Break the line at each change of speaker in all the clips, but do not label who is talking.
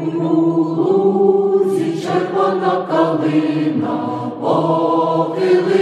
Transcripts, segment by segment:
У лузі червона калина похилилася.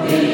be.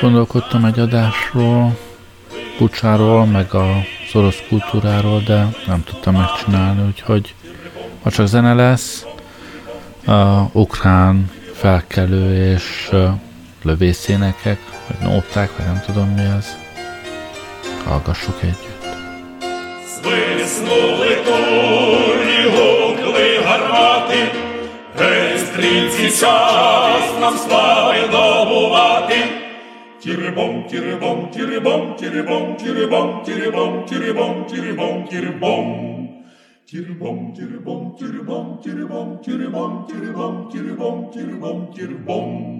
Gondolkodtam egy adásról, Bucsáról, meg a orosz kultúráról, de nem tudtam megcsinálni, úgyhogy ha csak zene lesz, uh, ukrán felkelő és uh, lövészénekek, vagy nóták, vagy nem tudom mi az. Hallgassuk együtt. Свиснули кулі, гукли гармати, Гей, стрільці, час нам слави добувати, Тірибом, тірибом, тірибом, тірибом, тірибом, тірибом, тірибом, тірибом, тірибом. Тірибом, тірибом, тірибом, тірибом, тірибом, тірибом, тірибом, тірибом, тірибом.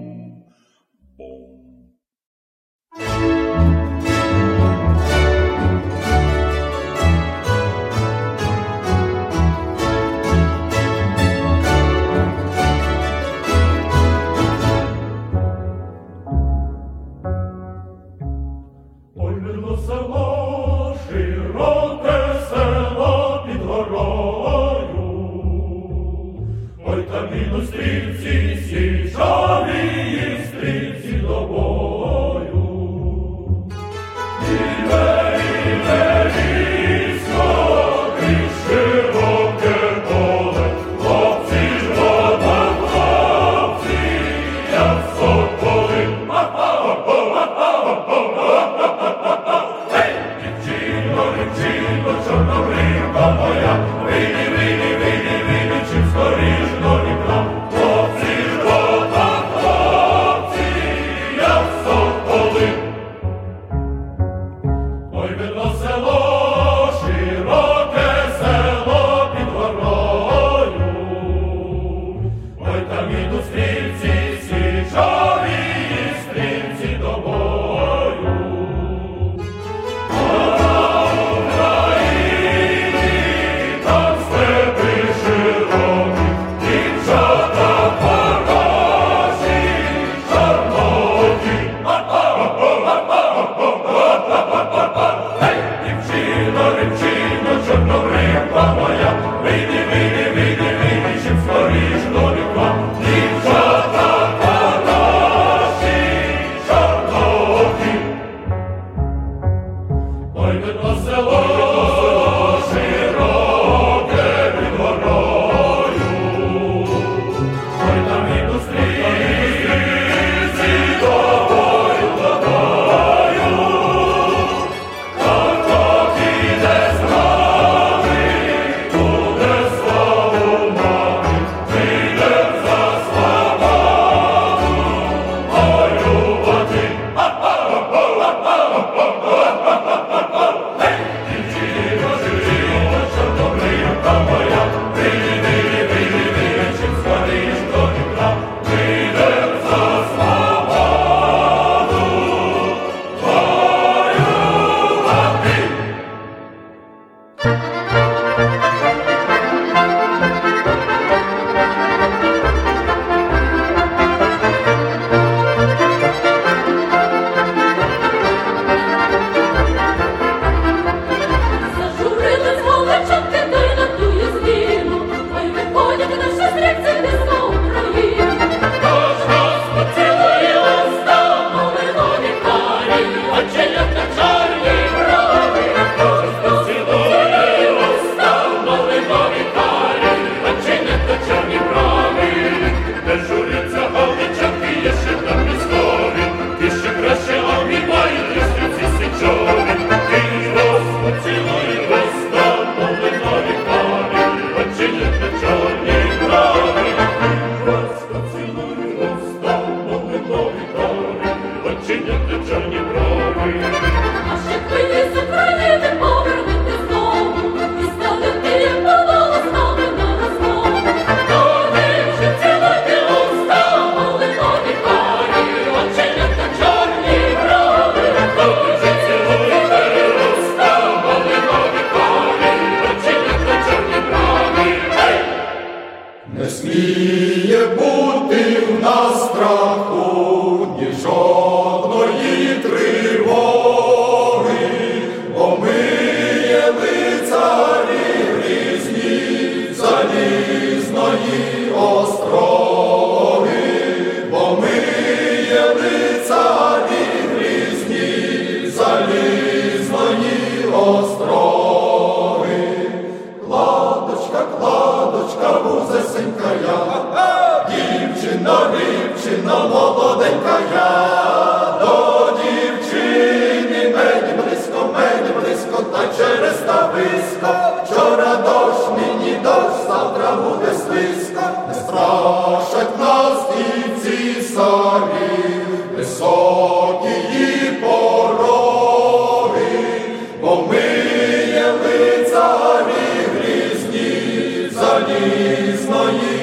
дівчина молоденька я, до дівчини, мені близько, мені близько, та через та близько. Вчора дощ, нині дощ, завтра буде слизько, не страшать нас і ці самі високі порові, бо ми є лицарі грізні, залізної.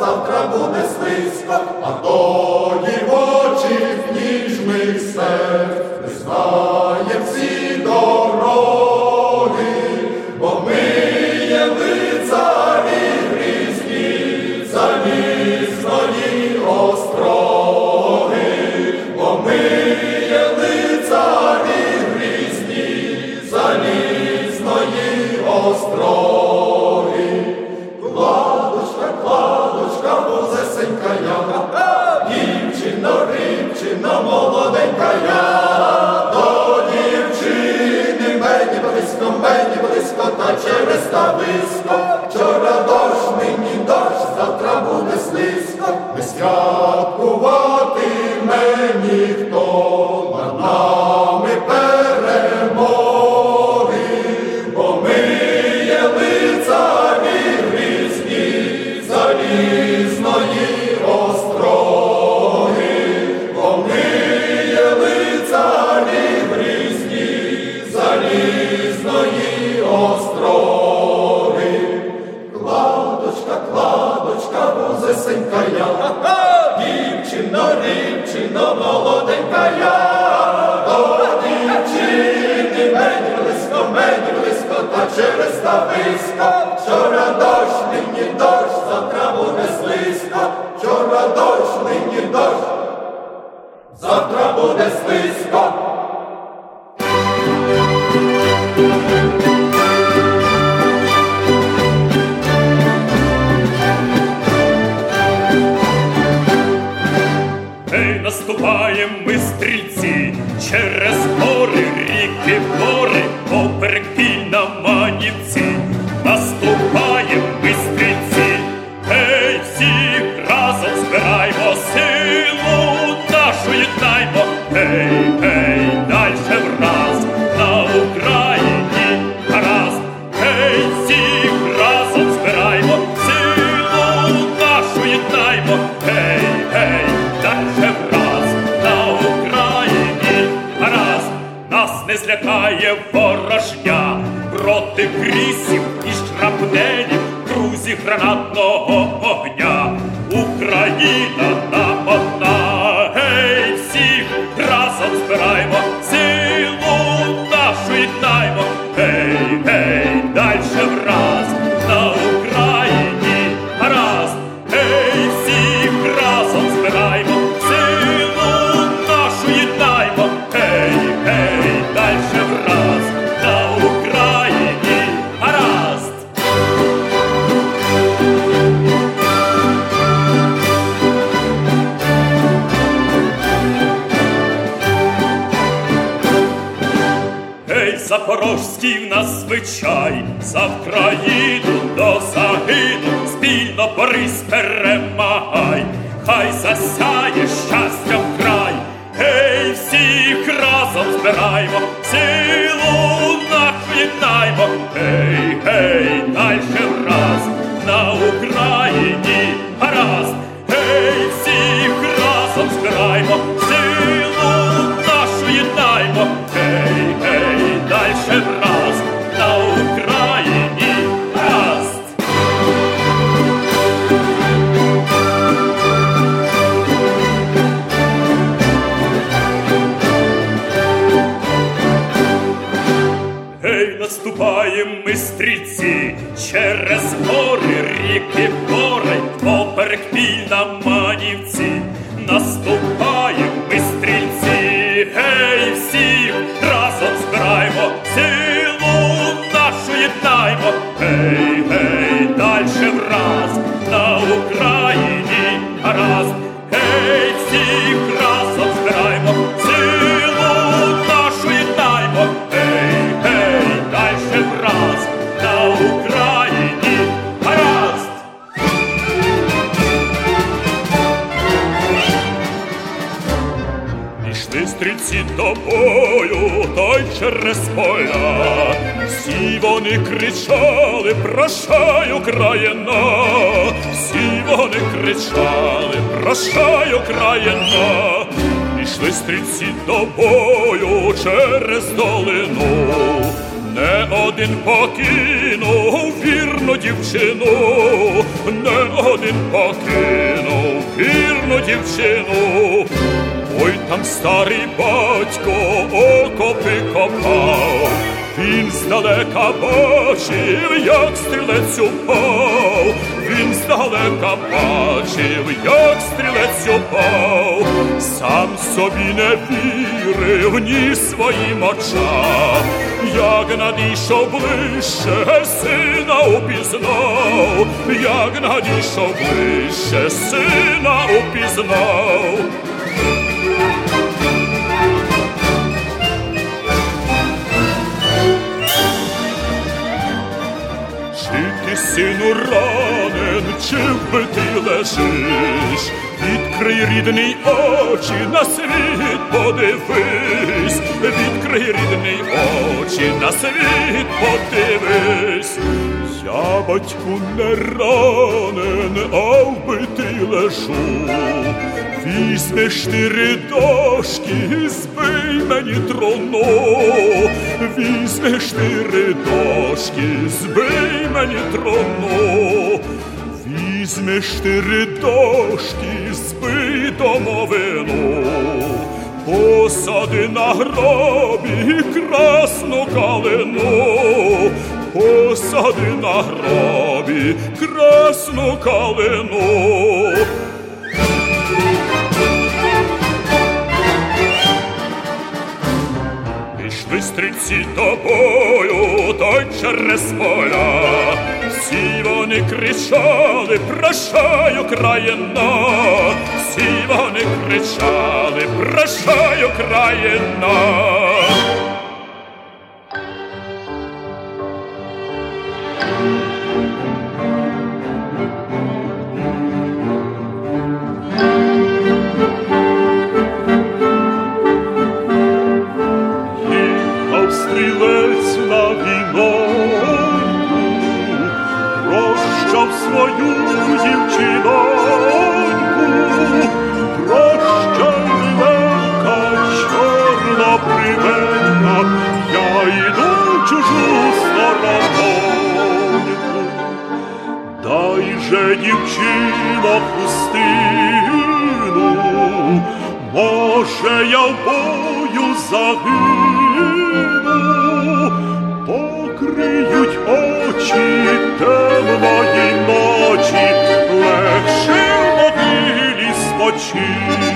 завтра буде
слизь. está visto. стратного огня, Україна нам одна, гей всіх разом збираємо. Запорожський в нас звичай, за Вкраїну до загину, спільно борис перемагай, хай засяє щастя в край, гей, всіх разом збираймо, силу нахвітаймо, гей, гей, дальше раз на Україні гаразд. людей всіх разом збираймо, силу нашу вітаймо, гей, враз на Україні гаразд! Пішли стрільці до той через поля, всі вони кричали, прощай, Україна! Вони кричали, прощай, Україна, Ішли стрільці до бою через долину, не один покинув вірну дівчину, не один покинув вірну дівчину. Ой там старий батько окопи копав, він здалека бачив, як стрілець упав, він здалека бачив, як стрілець упав, сам собі не вірив ні своїм очам, як надійшов ближче, сина упізнав, як надійшов ближче, сина упізнав. Чи ти, сину, ранен, чи лежиш? Відкрий рідний очі, на світ подивись, відкрий рідний очі, на світ подивись. Я батьку не ранен, а вбитий лежу. Візьмеш ти дошки, збий мені троно, візьмеш ти дошки, збий мені троно, візьмеш ти дошки, збий домовину, посади на гробі красну калину, посади на гробі красну калину. Пішли стрільці тобою, той через поля, всі вони кричали, прощай, Україна, всі вони кричали, прощай, Україна. Дай же, дівчина, хустину, може, я в бою загину, покриють очі темної ночі, легше в могилі спочину.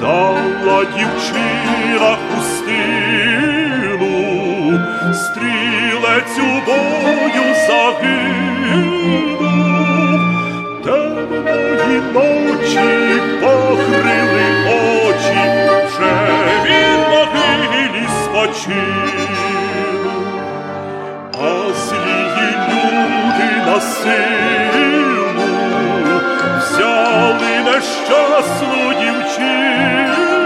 Дала дівчина хустину, стрілець у бою загинув, ночі покрили очі, вже він могилі спочив, а злії люди на силу взяли нещасну дівчину,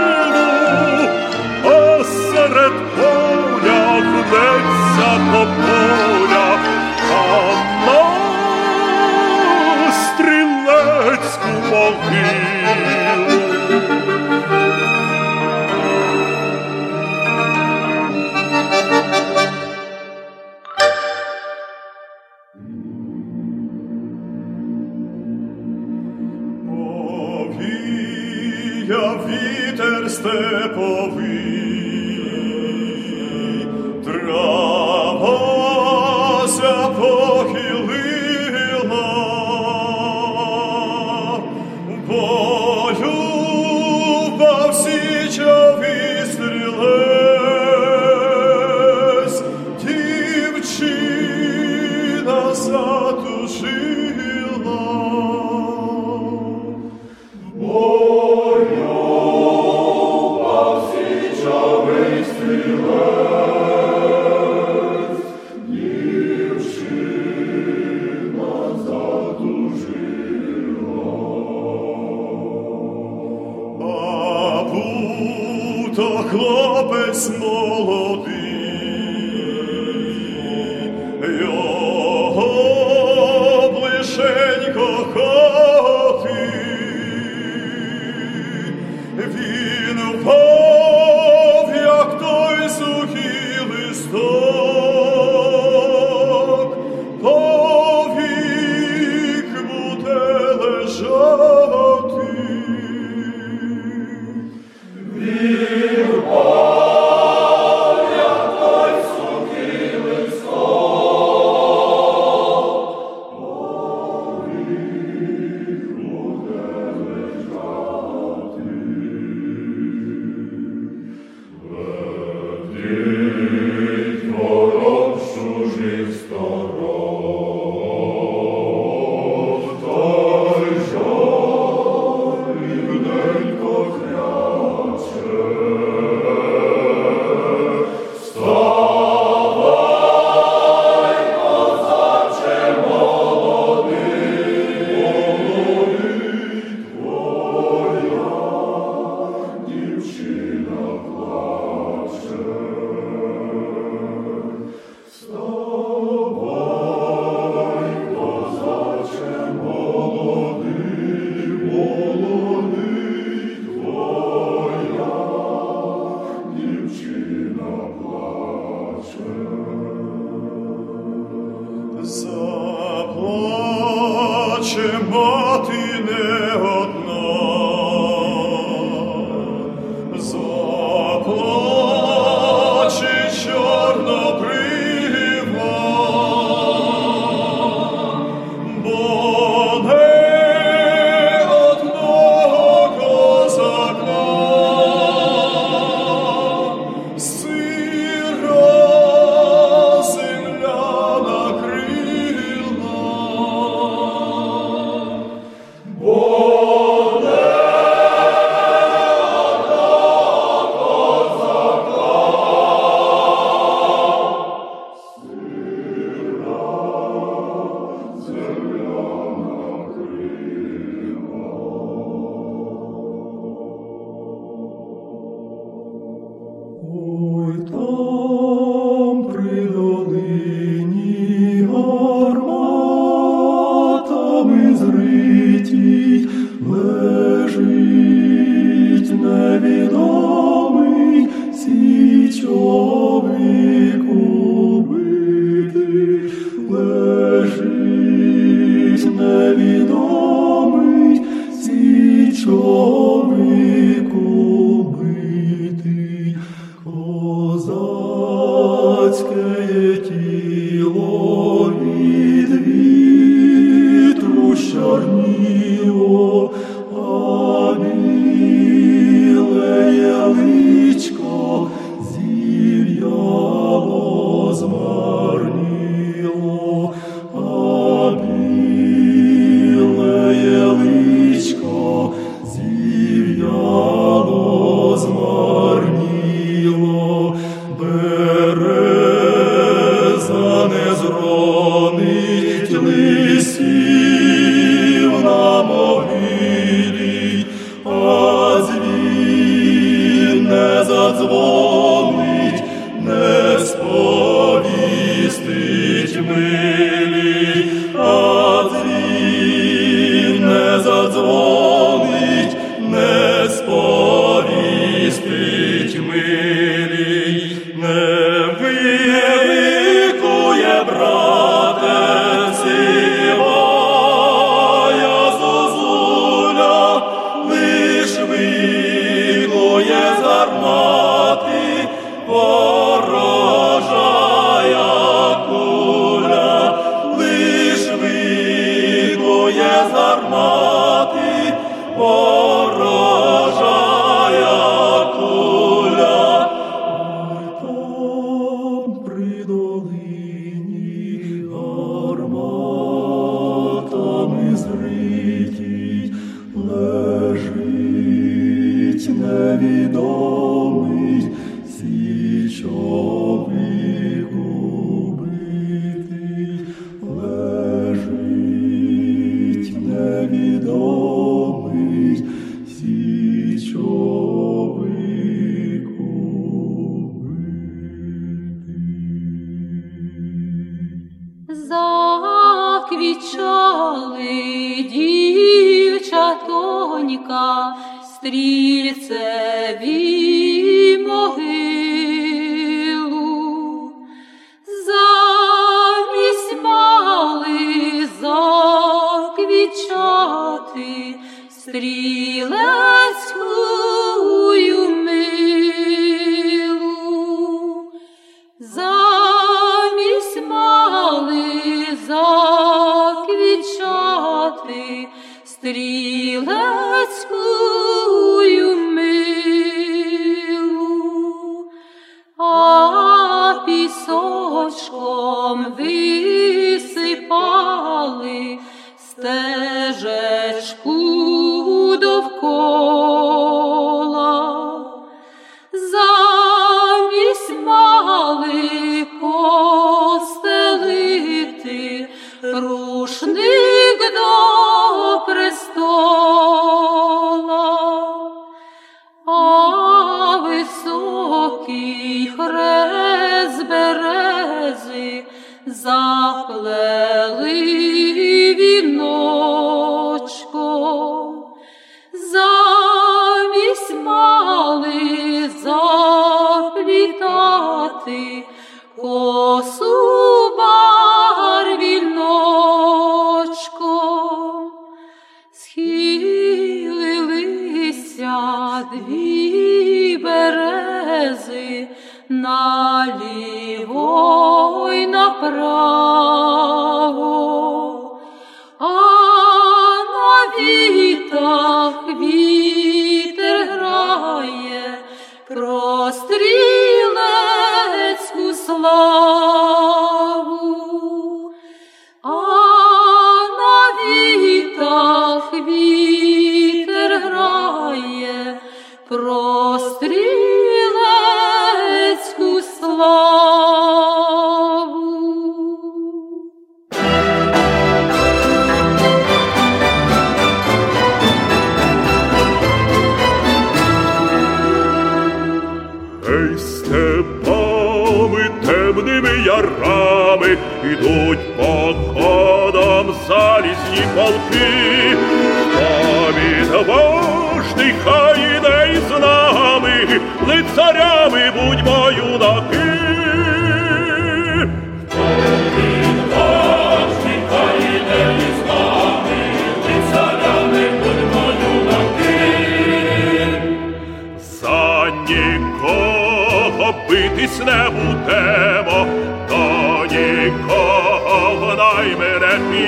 дзвін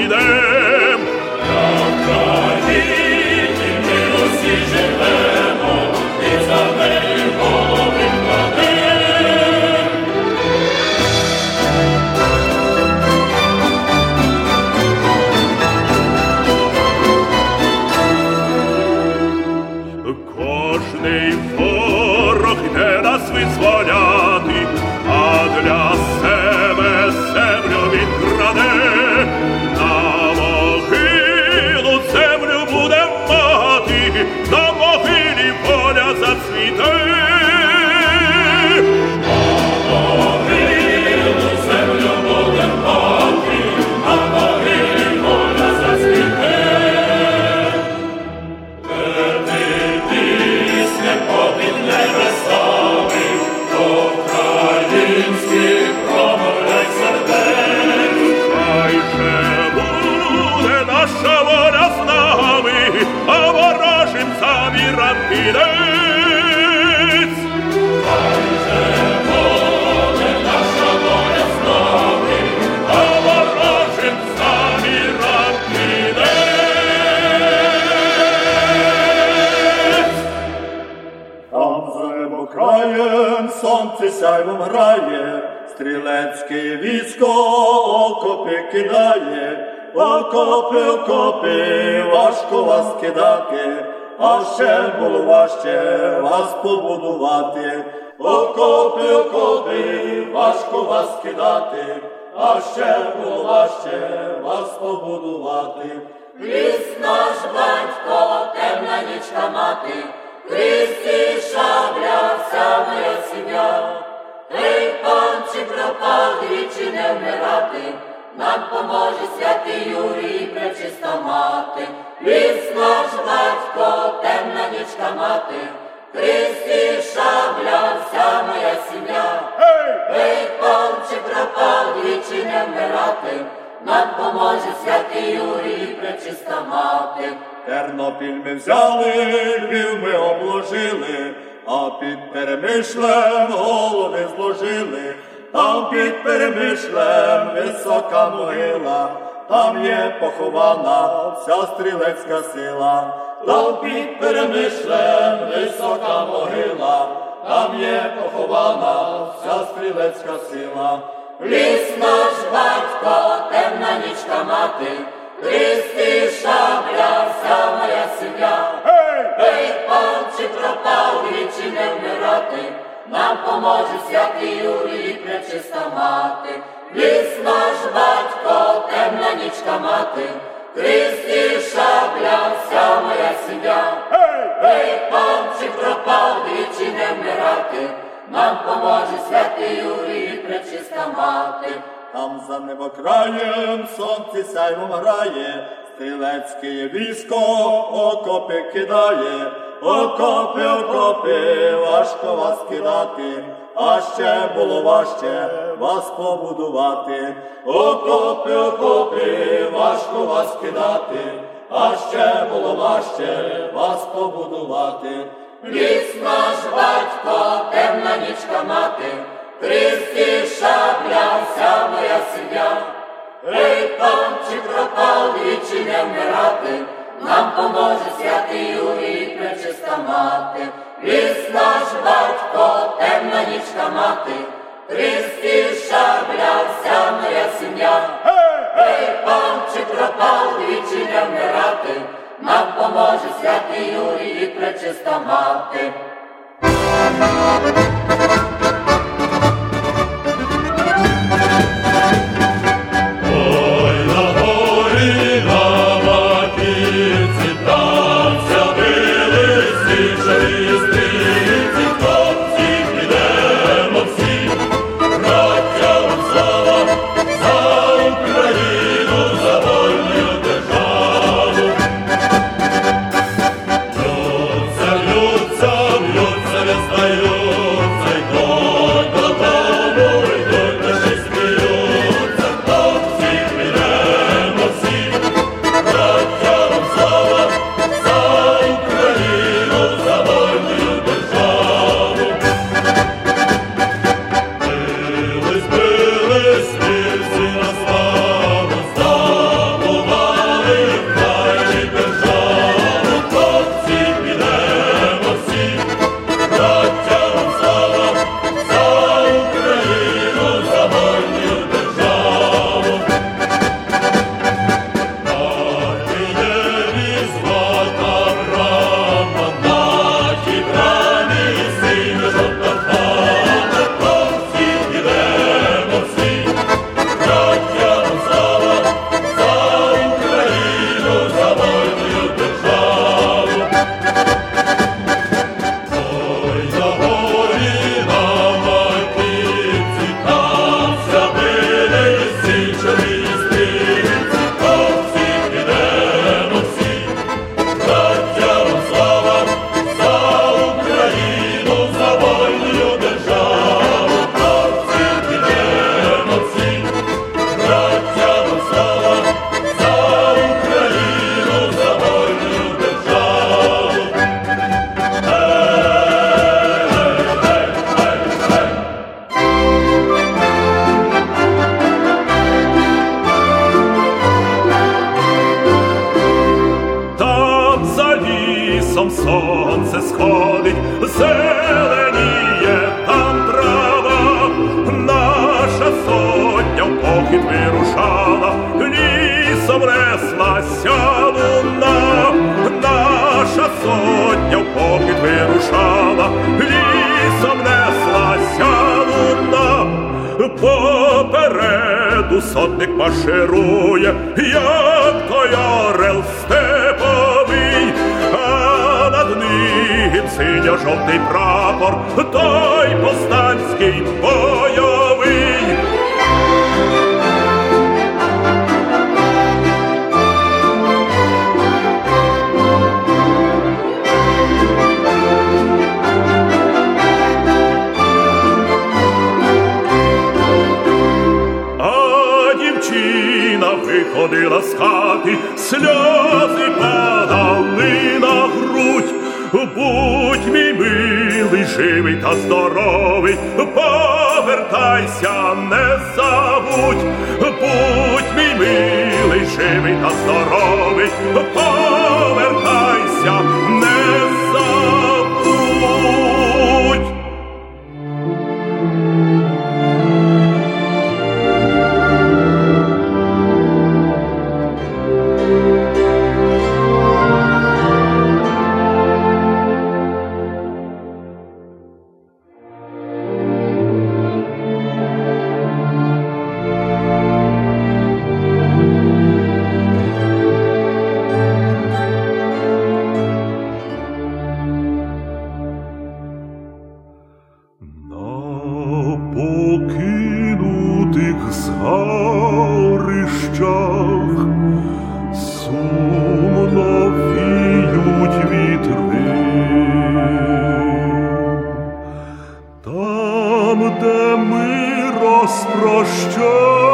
There. наша воля з нами, а ворожим завірам кінець.
Краєм сонце сяйвом грає, стрілецьке військо окопи кидає, окопи, окопи, важко вас кидати, а ще було важче вас побудувати, окопи, окопи, важко вас кидати, а ще було важче вас побудувати.
Ліс наш батько, темна нічка мати, лісі шабля, вся моя сім'я, Ей, панчі пропав, річі не вмирати нам поможе святий Юрій, пречиста мати, ліс наш батько, темна нічка мати, Христі шабля, вся моя сім'я, Ей, чи пропав, двічі не вмирати, нам поможе святий Юрій, пречиста мати.
Тернопіль ми взяли, Львів ми обложили, а під перемишлем голови зложили там під перемишлем висока могила, там є похована вся стрілецька сила, там під перемишлем висока могила, там є похована вся стрілецька сила.
Ліс наш батько, темна нічка мати, Христи шабля, вся моя сім'я. Ей, пан, чи пропав, двічі не вмирати, нам поможе святий Юрій, пречиста мати. Ліс наш батько, темна нічка мати, Христи шабля, вся моя сім'я. Ей, пан, чи пропав, двічі не вмирати, нам поможе святий Юрій, пречиста мати.
Там за небокраєм сонце сяйвом грає, стрілецьке військо окопи кидає, окопи, окопи, важко вас кидати, а ще було важче вас побудувати. Окопи, окопи, важко вас кидати, а ще було важче вас побудувати.
Ліс наш батько, темна нічка мати, Христі шабля, вся моя сім'я. Ей, пан, чи пропав, двічі не вмирати, нам поможе святий Юрій, пречиста мати. Ліс наш батько, темна нічка мати, Христі шабля, вся моя сім'я. Ей, пропав, двічі не вмирати, нам поможе святий Юрій, пречиста мати.
Сотник маширує, як той орел степовий, а над ним синьо-жовтий прапор, той повстанський бойовий. на сльози падали на грудь, будь мій милий, живий та здоровий, повертайся, не забудь, будь мій милий, живий та здоровий. нас.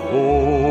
Oh. hope.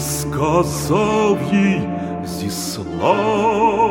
сказав їй зі словою.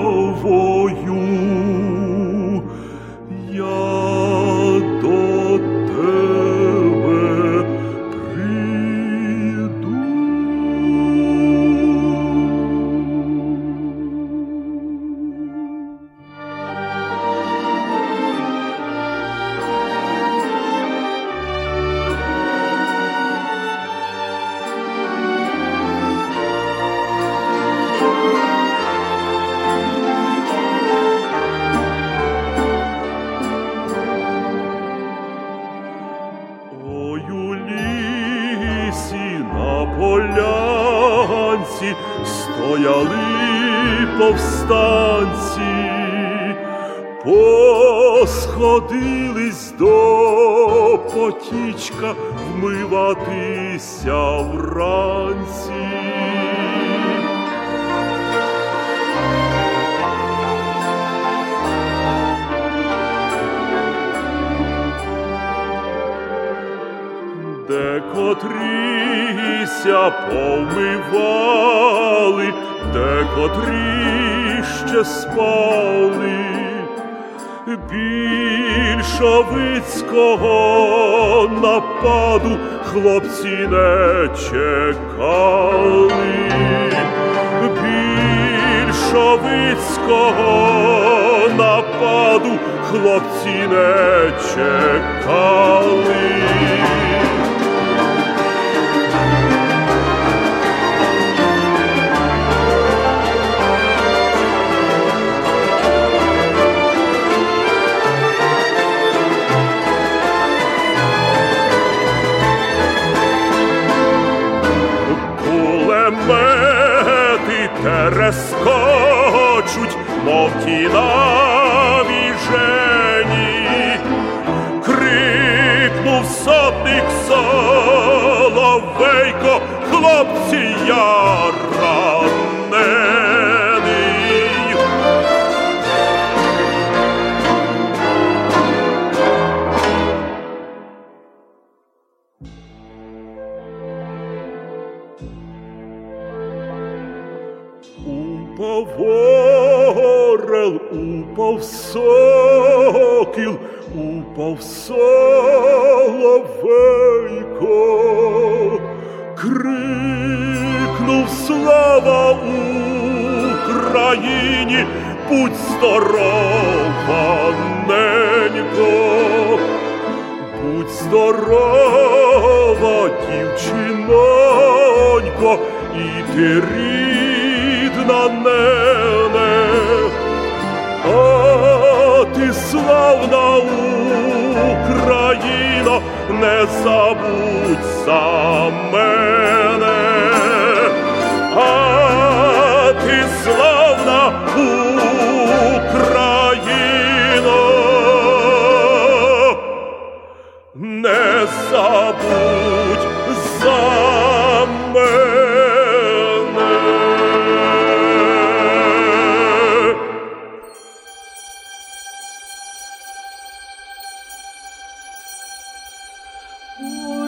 Ой,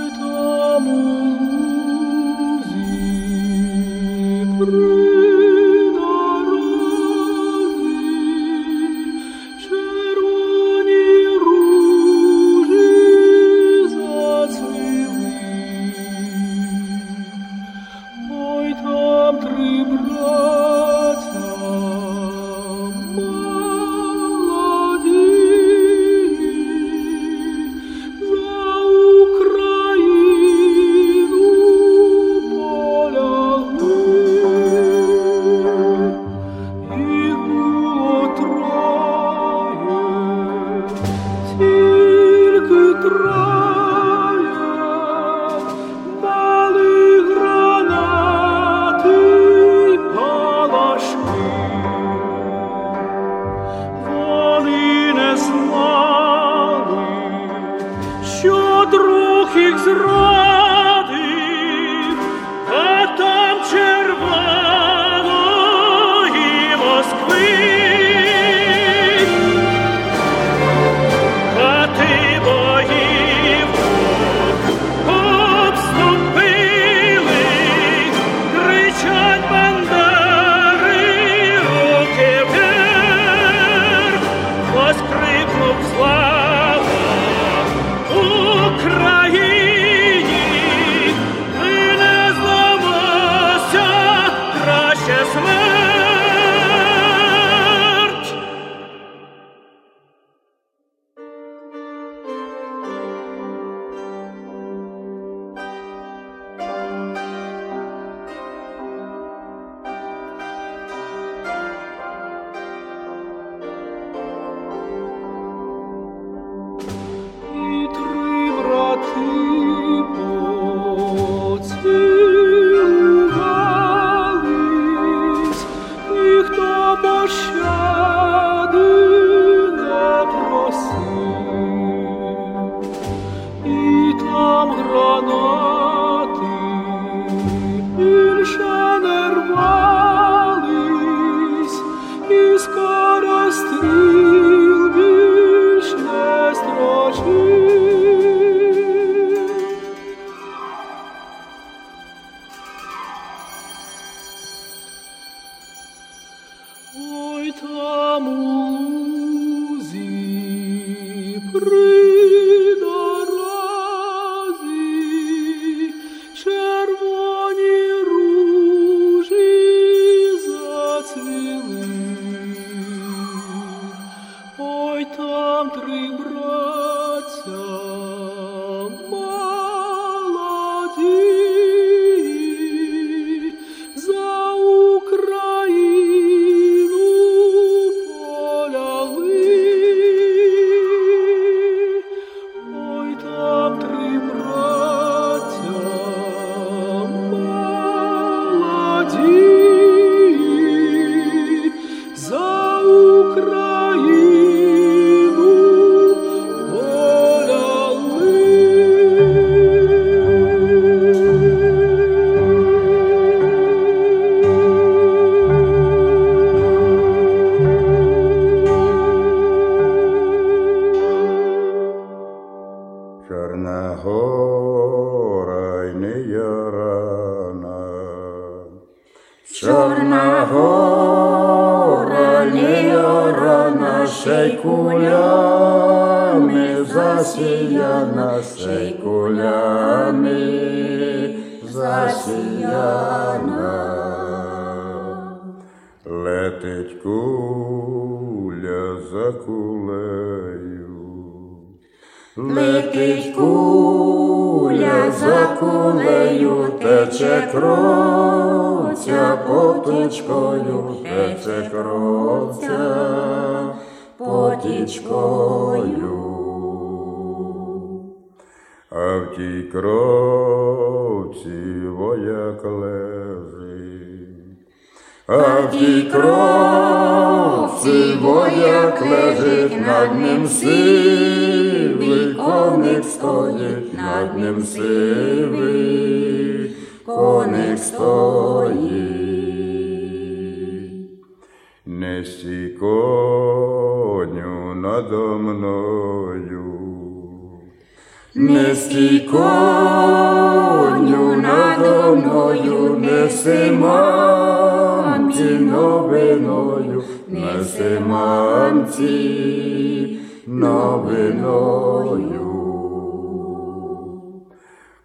мамці новиною.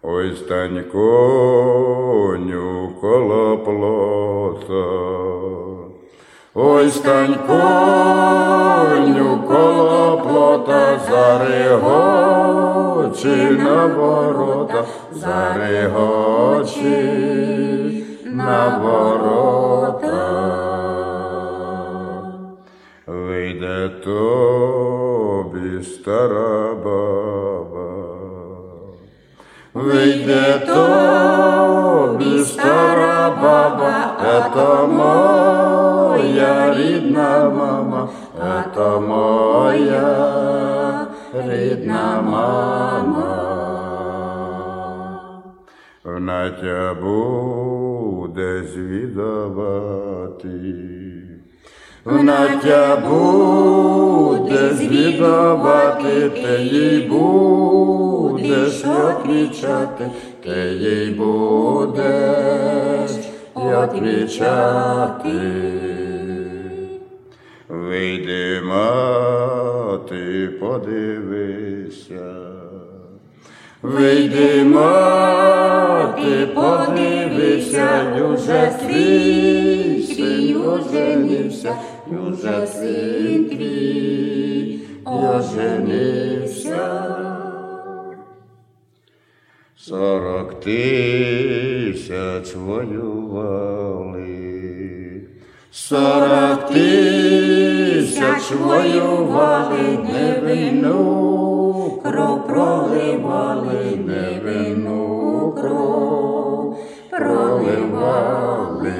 Ой, стань коню коло плота, Ой, стань коню коло плота, зарегочи на ворота, зарегочи на ворота. Вийде тобі стара баба, это моя рідна мама, это моя рідна мама. Вона тя буде звідавати. Вона тя буде звідавати, ти їй будеш отвічати, ти їй будеш отвічати. Вийди, мати, подивися. Вийди, мати, подивися, уже свій свій оженився, уже син твій оженився. Сорок тисяч воювали, сорок тисяч воювали, невинну кров проливали, невинну кров проливали.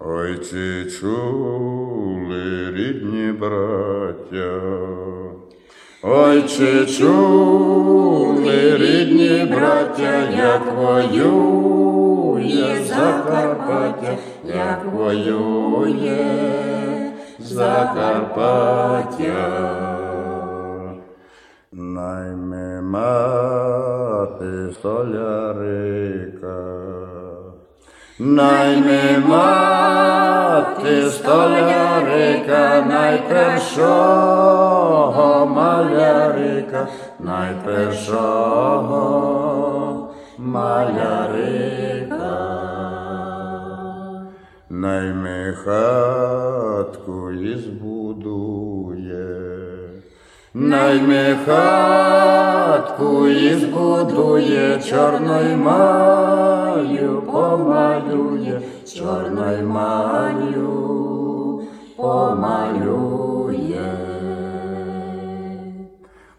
Ой, ці чули рідні браття, Ой, чи чули рідні браття, як воює Закарпаття, як воює Закарпаття. Найми мати солярика, найми мати ти столярика, найпершого малярика, найпершого малярика. Найми найми хатку і збудує, чорною маю помалює, чорною маю помалює.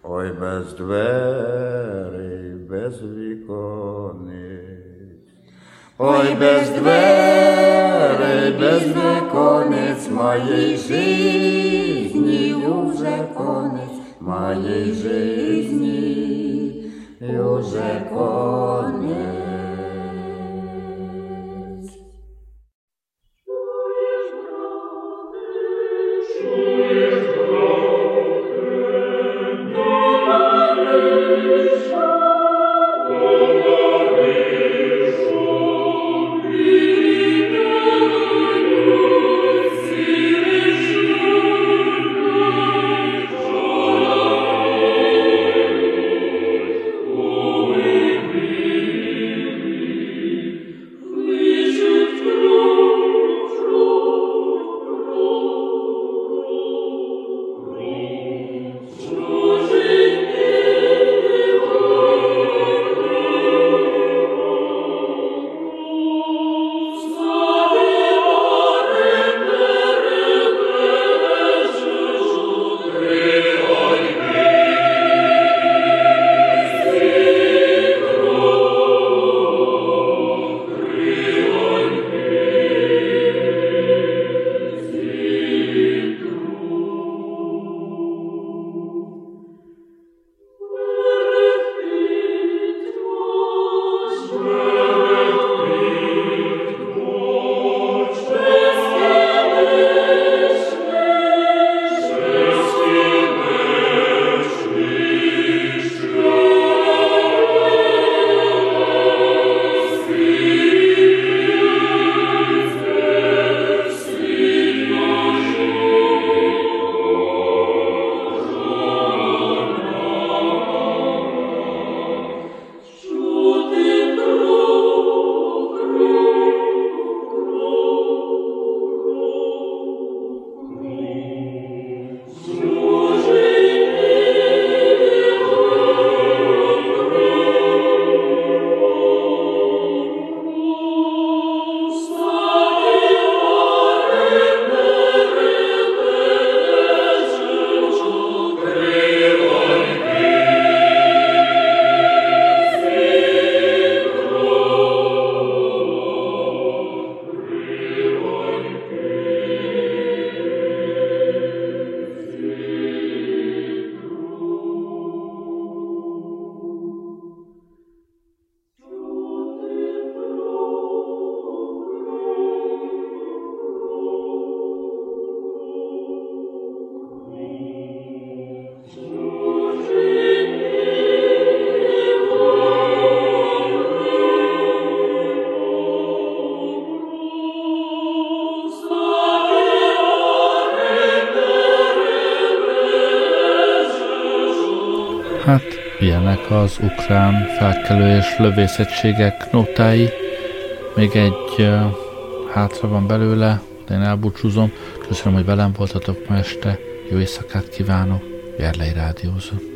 Ой, без дверей, без віконець, Ой, без дверей, без віконець моєї жизни уже конець, моєї жизни уже конець.
Ilyenek az ukrán felkelő és lövészettségek nótái. Még egy uh, hátra van belőle, de én elbúcsúzom. Köszönöm, hogy velem voltatok ma este. Jó éjszakát kívánok. Gerlei Rádiózó.